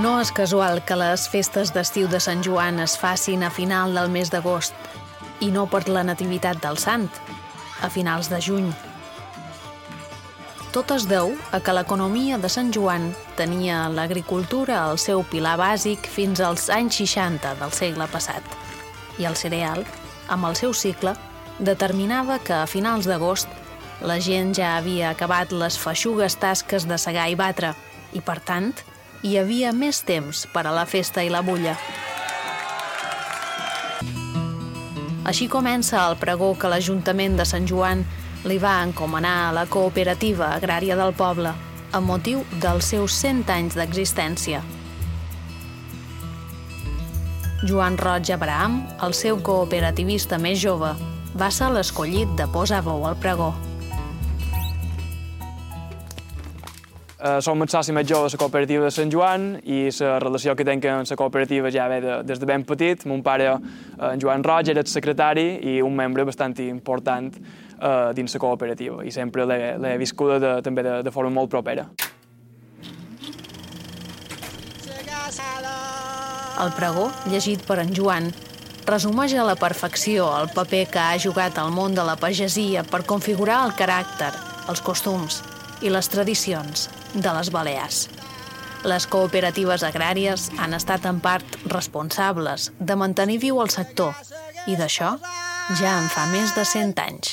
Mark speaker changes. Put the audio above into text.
Speaker 1: No és casual que les festes d'estiu de Sant Joan es facin a final del mes d'agost i no per la nativitat del sant, a finals de juny. Tot es deu a que l'economia de Sant Joan tenia l'agricultura al seu pilar bàsic fins als anys 60 del segle passat. I el cereal, amb el seu cicle, determinava que a finals d'agost la gent ja havia acabat les feixugues tasques de segar i batre i, per tant, hi havia més temps per a la festa i la bulla. Així comença el pregó que l'Ajuntament de Sant Joan li va encomanar a la cooperativa agrària del poble amb motiu dels seus 100 anys d'existència. Joan Roig Abraham, el seu cooperativista més jove, va ser l'escollit de posar veu al pregó.
Speaker 2: Eh, som el més jove de la cooperativa de Sant Joan i la relació que tenc amb la cooperativa ja ve de, des de ben petit. Mon pare, eh, en Joan Roig, era el secretari i un membre bastant important eh, dins la cooperativa i sempre l'he viscuda de, també de, de forma molt propera.
Speaker 1: El pregó, llegit per en Joan, resumeix a la perfecció el paper que ha jugat el món de la pagesia per configurar el caràcter, els costums i les tradicions de les Balears. Les cooperatives agràries han estat en part responsables de mantenir viu el sector i d'això ja en fa més de 100 anys.